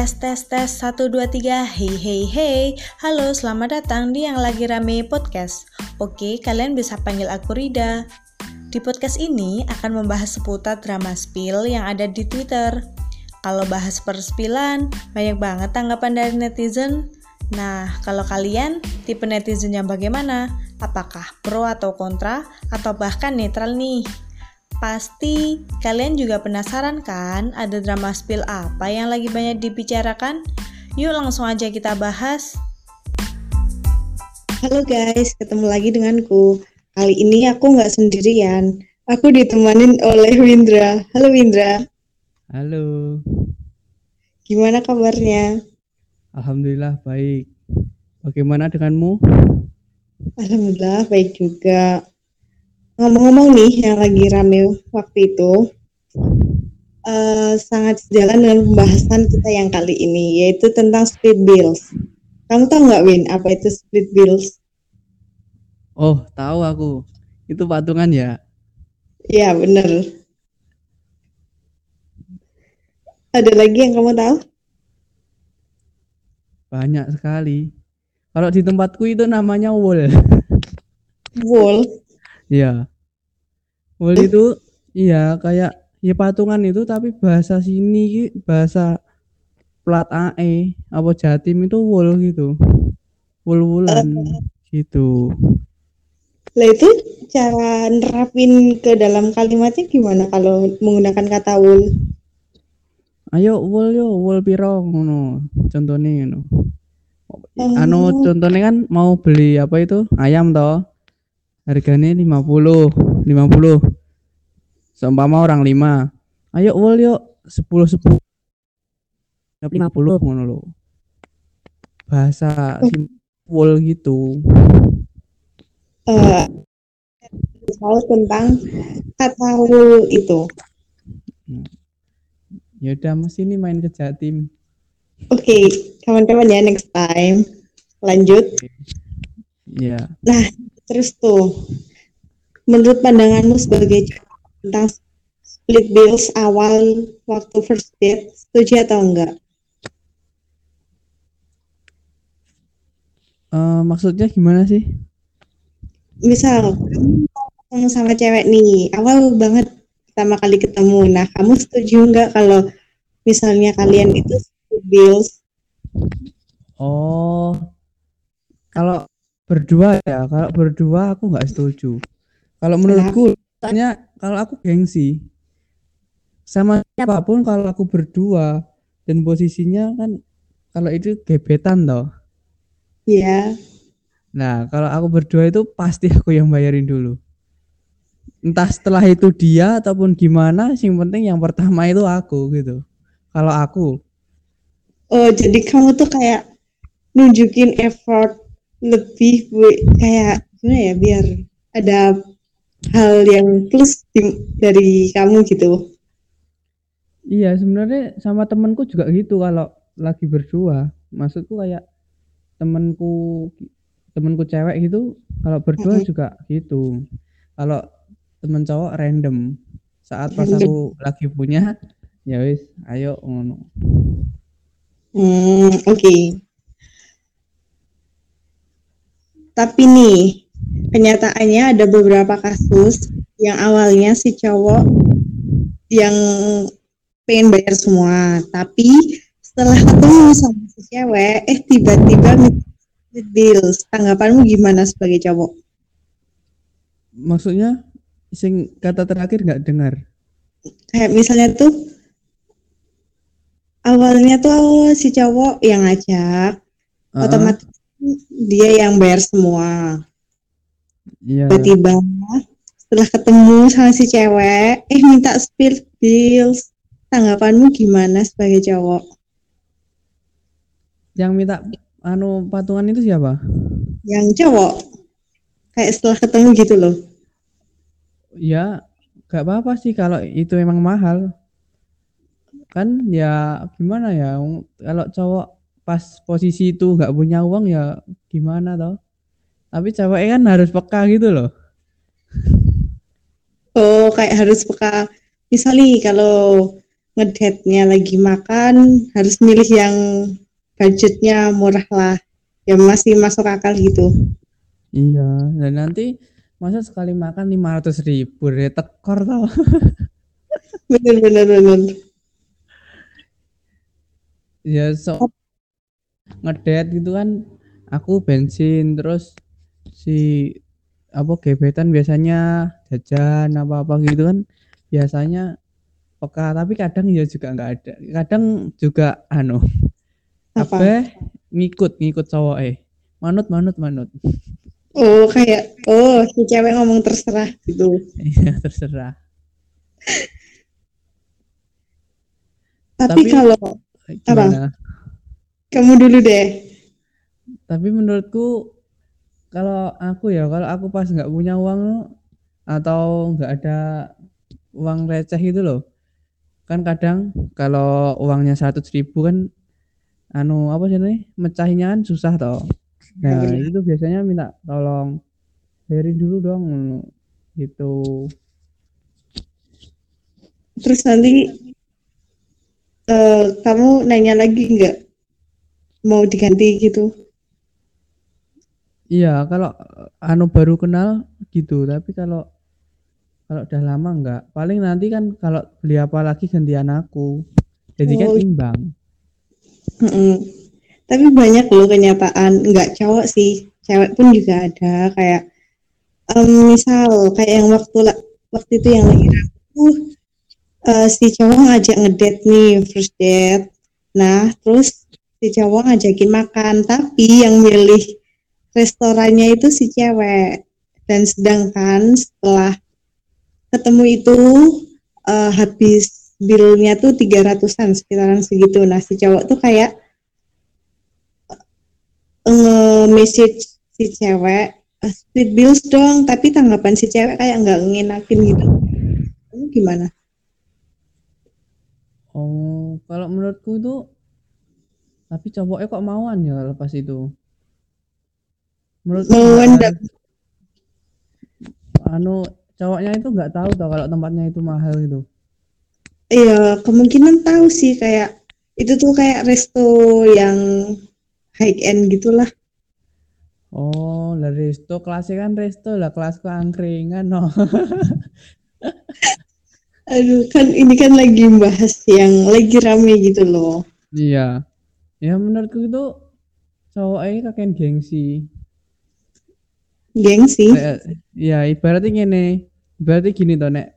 Tes tes tes. 1 2 3 Hey hey hey. Halo selamat datang di yang lagi rame podcast. Oke kalian bisa panggil aku Rida. Di podcast ini akan membahas seputar drama spill yang ada di Twitter. Kalau bahas perspilan banyak banget tanggapan dari netizen. Nah kalau kalian tipe netizen yang bagaimana? Apakah pro atau kontra? Atau bahkan netral nih? Pasti kalian juga penasaran kan ada drama spill apa yang lagi banyak dibicarakan? Yuk langsung aja kita bahas. Halo guys, ketemu lagi denganku. Kali ini aku nggak sendirian. Aku ditemanin oleh Windra. Halo Windra. Halo. Gimana kabarnya? Alhamdulillah baik. Bagaimana denganmu? Alhamdulillah baik juga. Ngomong-ngomong nih yang lagi rame waktu itu uh, sangat sejalan dengan pembahasan kita yang kali ini yaitu tentang split bills. Kamu tahu nggak Win apa itu split bills? Oh tahu aku. Itu patungan ya? Iya bener. Ada lagi yang kamu tahu? Banyak sekali. Kalau di tempatku itu namanya wool. Wool. Iya. Wool itu iya kayak ya patungan itu tapi bahasa sini bahasa plat AE apa Jatim itu wool gitu. Wool-woolan uh, gitu. Lah itu cara nerapin ke dalam kalimatnya gimana kalau menggunakan kata wool? Ayo wool yo wool piro ngono. Contohnya ngono. Anu contohnya kan mau beli apa itu ayam toh harganya 50 50 seumpama orang 5 ayo wol yuk 10 10 50 ngono lo bahasa simpul gitu. Uh, tentang kata itu. Ya udah mas ini main ke Jatim oke okay, kawan-kawan ya next time. Lanjut. Ya yeah. nah terus tuh. Menurut pandanganmu sebagai tentang split bills awal waktu first date setuju atau enggak? Uh, maksudnya gimana sih? Misal kamu sama cewek nih awal banget pertama kali ketemu, nah kamu setuju enggak kalau misalnya kalian itu split bills? Oh, kalau berdua ya kalau berdua aku nggak setuju kalau menurutku tanya kalau aku gengsi. Sama siapa pun kalau aku berdua dan posisinya kan kalau itu gebetan toh. Iya. Nah kalau aku berdua itu pasti aku yang bayarin dulu. Entah setelah itu dia ataupun gimana yang penting yang pertama itu aku gitu. Kalau aku. Oh jadi kamu tuh kayak nunjukin effort lebih kayak gimana ya biar ada hal yang plus dari kamu gitu. Iya sebenarnya sama temenku juga gitu kalau lagi berdua. Maksudku kayak temenku temenku cewek gitu kalau berdua mm -hmm. juga gitu. Kalau temen cowok random saat pas aku lagi punya ya wis ayo ngono. Hmm, oke. Okay. Tapi nih, kenyataannya ada beberapa kasus yang awalnya si cowok yang pengen bayar semua, tapi setelah ketemu sama si cewek, eh tiba-tiba bills. Tanggapanmu gimana sebagai cowok? Maksudnya, sing kata terakhir nggak dengar? Kayak misalnya tuh awalnya tuh si cowok yang ngajak, uh -huh. otomatis dia yang bayar semua. Iya. Tiba-tiba setelah ketemu sama si cewek, eh minta spill bills. Tanggapanmu gimana sebagai cowok? Yang minta anu patungan itu siapa? Yang cowok. Kayak setelah ketemu gitu loh. Ya, gak apa-apa sih kalau itu emang mahal. Kan ya gimana ya, kalau cowok pas posisi itu nggak punya uang ya gimana toh tapi cewek kan harus peka gitu loh. Oh kayak harus peka. Misalnya kalau ngedate-nya lagi makan harus milih yang budgetnya murah lah yang masih masuk akal gitu. Iya, dan nanti masa sekali makan 500 ribu ya tekor tau. bener bener bener. Ya so ngedate gitu kan aku bensin terus si apa gebetan biasanya jajan apa apa gitu kan biasanya peka. Tapi kadang ya juga nggak ada. Kadang juga anu Apa? apa? Ngikut ngikut cowok eh. Manut manut manut. Oh kayak oh si cewek ngomong terserah gitu. Iya terserah. Tapi, Tapi- kalau gimana? kamu dulu deh. Tapi menurutku kalau aku ya kalau aku pas nggak punya uang atau nggak ada uang receh itu loh. Kan kadang kalau uangnya seratus ribu kan anu apa sih nih mecahinya kan susah toh. Nah Bener. itu biasanya minta tolong bayarin dulu dong gitu. Terus nanti eh, kamu nanya lagi nggak? Mau diganti gitu iya kalau anu baru kenal gitu tapi kalau kalau udah lama enggak. Paling nanti kan kalau beli apa lagi gantian aku jadi kan Oh. imbang. Mm-mm. Tapi banyak loh kenyataan, nggak cowok sih, cewek pun juga ada. Kayak em, misal kayak yang waktu waktu itu yang lagi aku eh, si cowok ngajak ngedate nih first date. Nah, terus si cowok ngajakin makan, tapi yang milih restorannya itu si cewek. Dan sedangkan setelah ketemu itu eh, habis bilnya tuh 300-an sekitaran segitu. Nah, si cowok tuh kayak nge-message si cewek "Eh, split bills dong, tapi tanggapan si cewek kayak nggak ngenakin gitu. Kamu gimana? Oh, kalau menurutku itu tapi cowoknya kok mauan ya kalau pas itu. Menurutku Mauan nggak- anu cowoknya itu nggak tahu tau kalau tempatnya itu mahal gitu. Iya, kemungkinan tahu sih kayak itu tuh kayak resto yang high end gitulah. Oh, lah resto kelasnya kan resto lah kelasku angkringan no. Aduh, kan ini kan lagi bahas yang lagi rame gitu loh. Iya. Ya menurutku itu cowoknya kakek gengsi. Gengsi. Kayak- ya ibaratnya gini ibaratnya gini toh nek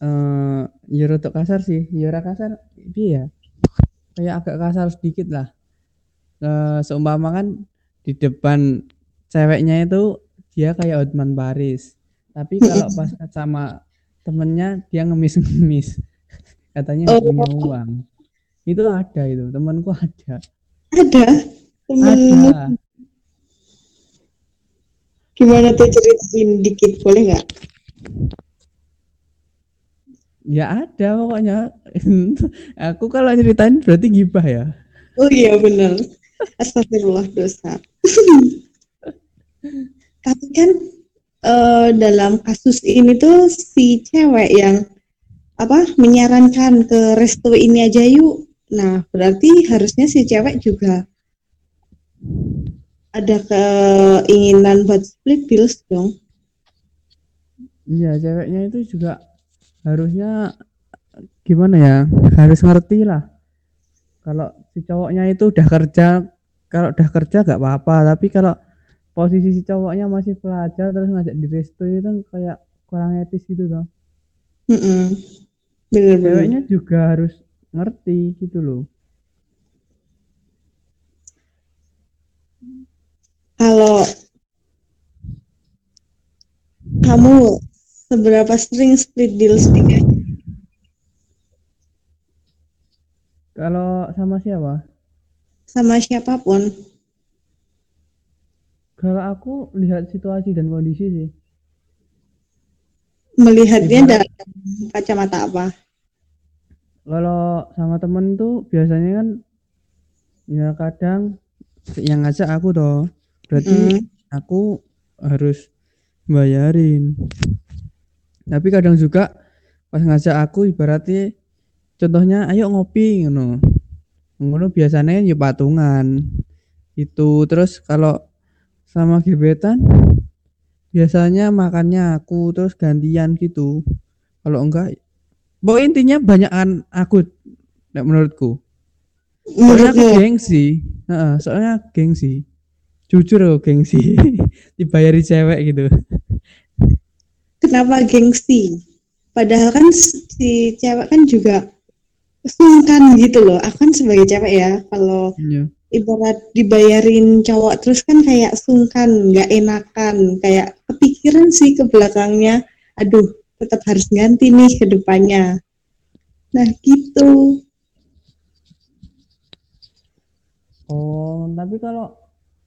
eh ya rotok kasar sih. Ya kasar piye ya? Kayak agak kasar sedikit lah. Eh seumpama kan di depan ceweknya itu dia kayak Hotman Paris. Tapi kalau pas sama temennya dia ngemis-ngemis. Katanya nggak punya uang. Itu ada itu temanku ada. Ada? Temenmu ada gimana tuh ceritain dikit boleh nggak? Ya ada pokoknya. Aku kalau nyeritain berarti gibah ya. Oh iya bener. Astagfirullah dosa. Tapi kan eh, dalam kasus ini tuh si cewek yang apa menyarankan ke resto ini aja yuk. Nah berarti harusnya si cewek juga ada keinginan buat split bills dong. Iya, ceweknya itu juga harusnya gimana ya? Harus ngerti lah. Kalau si cowoknya itu udah kerja, kalau udah kerja gak apa-apa, tapi kalau posisi si cowoknya masih pelajar terus ngajak di resto itu kan kayak kurang etis gitu loh. Mm-mm. Bener-bener. Ceweknya juga harus ngerti gitu loh. Kalau kamu seberapa sering split deals nih? Kalau sama siapa? sama siapa pun? Kalau aku lihat situasi dan kondisi sih. Melihatnya Ibarat- dalam kacamata apa? Kalau sama temen tuh biasanya kan ya kadang yang ngajak aku toh. Berarti Mm. aku harus bayarin. Tapi kadang juga pas ngajak aku ibaratnya contohnya ayo ngopi ngono. Ngono biasanya ya patungan. Itu terus kalau sama gebetan biasanya makannya aku terus gantian gitu. Kalau enggak pokoknya intinya banyakan aku menurutku. Soalnya aku gengsi. Soalnya gengsi jujur aku gengsi dibayari cewek gitu kenapa gengsi? Padahal kan si cewek kan juga sungkan gitu loh. Aku kan sebagai cewek ya, kalau Iya. ibarat dibayarin cowok terus kan kayak sungkan, nggak enakan, kayak kepikiran sih ke belakangnya. Aduh, tetap harus ganti nih ke depannya. Nah gitu. Oh, tapi kalau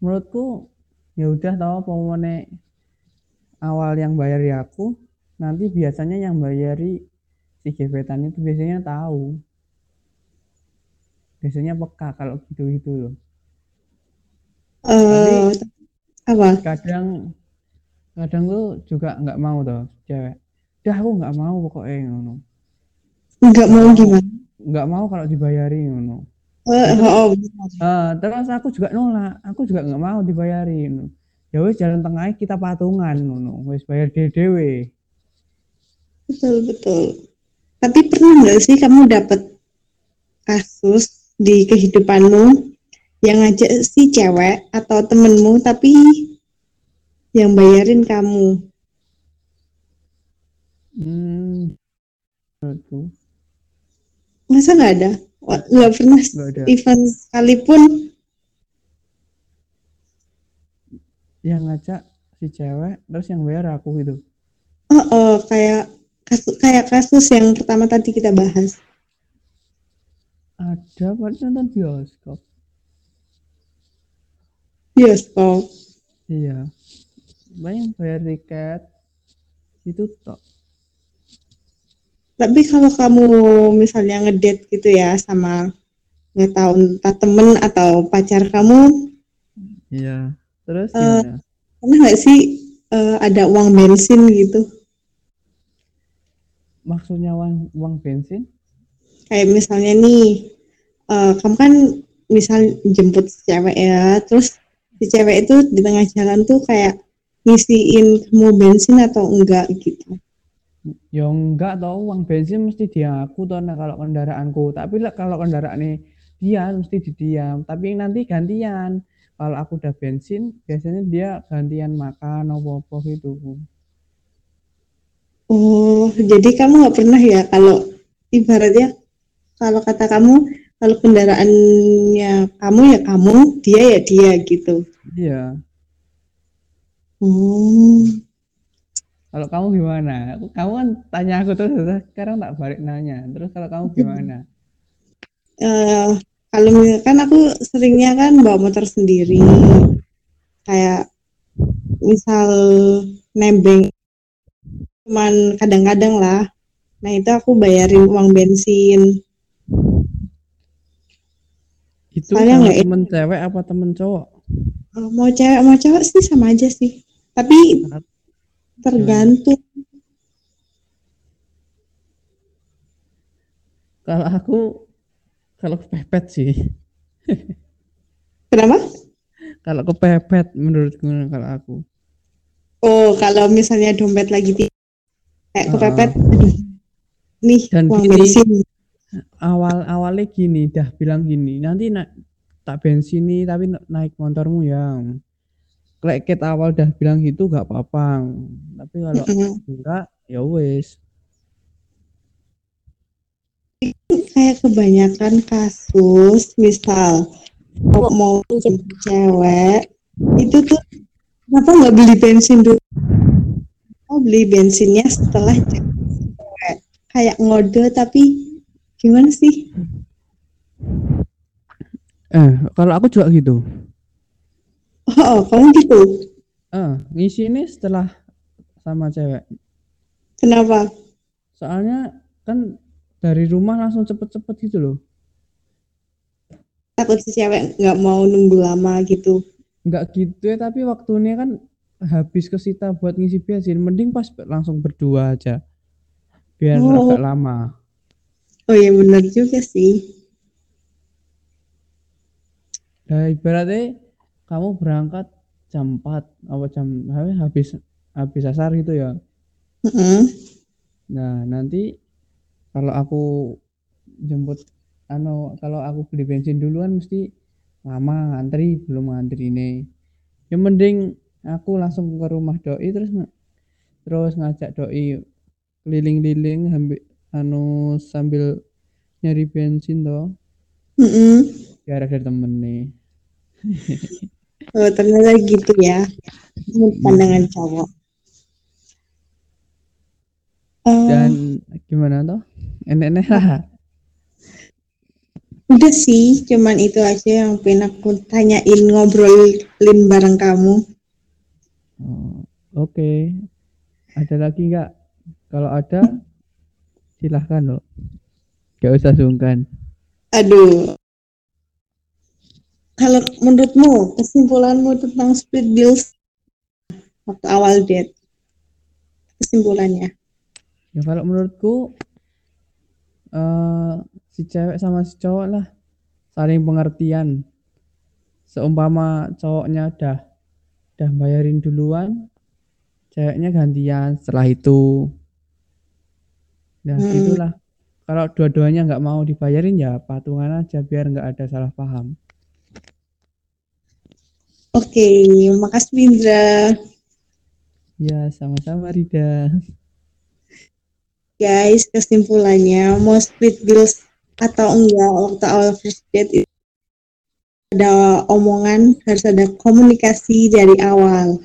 menurutku ya udah tau pokoknya awal yang bayari aku, nanti biasanya yang bayari si gebetan itu biasanya tahu. Biasanya peka kalau gitu-gitu loh. Eh, apa? Kadang kadang tuh juga nggak mau tuh cewek. Dah aku nggak mau pokoknya ngono. Nggak mau gimana? Nggak mau kalau dibayari ngono. Eh, oh, oh. Ah, terus aku juga nolak, aku juga nggak mau dibayarin. Ya wis jalan tengahnya kita patungan ngono, wis bayar dhewe. betul betul. Tapi pernah nggak sih kamu dapat kasus di kehidupanmu yang ngajak si cewek atau temenmu tapi yang bayarin kamu? Hmm, Masa nggak ada? Nggak pernah ada. event sekalipun. Yang ngajak si cewek, terus yang bayar aku gitu. Oh, oh, kayak kasus kayak kasus yang pertama tadi kita bahas. Ada pas nonton bioskop. Bioskop. Iya. Bayang bayar tiket itu tok. Tapi kalau kamu misalnya ngedate gitu ya sama nggak tahu entah temen atau pacar kamu, Iya. Terus gimana? pernah nggak sih eh, ada uang bensin gitu? Maksudnya uang, uang bensin? Kayak misalnya nih, eh, kamu kan misal jemput si cewek ya, terus si cewek itu di tengah jalan tuh kayak ngisiin kamu bensin atau enggak gitu. Ya enggak tau uang bensin mesti dia aku toh nah, kalau kendaraanku. Tapi lah kalau kendaraan dia mesti di diam. Tapi nanti gantian. Kalau aku udah bensin, biasanya dia gantian makan apa-apa gitu. Oh, jadi kamu nggak pernah ya kalau ibaratnya kalau kata kamu kalau kendaraannya kamu ya kamu, dia ya dia gitu. Iya. Oh, Kalau kamu gimana? Aku- Kamu kan tanya aku terus, terus sekarang tak balik nanya. Terus kalau kamu gimana? eh, kalau misalkan aku seringnya kan bawa motor sendiri, kayak misal nembeng cuman kadang-kadang lah. Nah itu aku bayarin uang bensin. Itu Soalnya enak. temen cewek apa temen cowok? Mau cewek mau cowok sih sama aja sih. Tapi tergantung. Kalau aku, kalau kepepet sih. Kenapa? Kalau kepepet menurutku kalau aku. Oh, kalau misalnya dompet lagi kayak Ah. kepepet, aduh, nih Dan uang gini. bensin. awal awalnya gini dah bilang gini nanti na tak bensin nih tapi na- naik motormu yang Lek ket awal dah bilang gitu gak apa-apa tapi kalau enggak ya wes Kayak kebanyakan kasus, misal mau jemput cewek, itu tuh kenapa nggak beli bensin dulu? Mau beli bensinnya setelah cewek. Kayak ngode tapi gimana sih? eh kalau aku juga gitu Oh, kamu gitu. eh ngisi ini setelah sama cewek Kenapa? soalnya kan dari rumah langsung cepet-cepet gitu loh Takut si cewek nggak mau nunggu lama gitu. nggak gitu ya tapi waktunya kan habis ke sita buat ngisi bensin mending pas langsung berdua aja biar Oh. agak lama Oh ya benar juga sih. Nah, ibaratnya kamu berangkat jam 4 apa jam habis habis asar gitu ya. Heeh. Nah, nanti kalau aku jemput anu kalau aku beli bensin duluan mesti lama ngantri belum ngantri ini. Yang mending aku langsung ke rumah doi terus terus ngajak doi keliling-keliling ambil anu sambil nyari bensin toh Heeh. biar ada temen nih. Oh, ternyata gitu ya. Menurut pandangan cowok. Eh, Dan gimana toh? Enek-enek lah. udah sih, cuman itu aja yang pengen aku tanyain ngobrolin bareng kamu. Oh, Oke. Ada lagi nggak? Kalau ada, silahkan loh. Gak usah sungkan. Aduh. Kalau menurutmu, kesimpulanmu tentang split bills waktu awal date? Kesimpulannya. Ya kalau menurutku eh si cewek sama si cowok lah saling pengertian. Seumpama cowoknya udah udah bayarin duluan, ceweknya gantian setelah itu. Nah, Hmm. itulah. Kalau dua-duanya nggak mau dibayarin ya patungan aja biar nggak ada salah paham. Oke, makasih Bindra. Ya, sama-sama Rida. Guys, kesimpulannya mau split bills atau enggak waktu awal first date itu ada omongan harus ada komunikasi dari awal.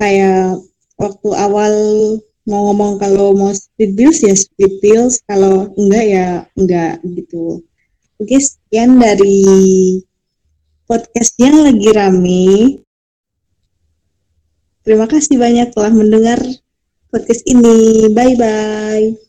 Kayak waktu awal mau ngomong kalau mau split bills ya split bills, kalau enggak ya enggak gitu. Oke, sekian dari podcast yang lagi rame. Terima kasih banyak telah mendengar podcast ini. Bye bye.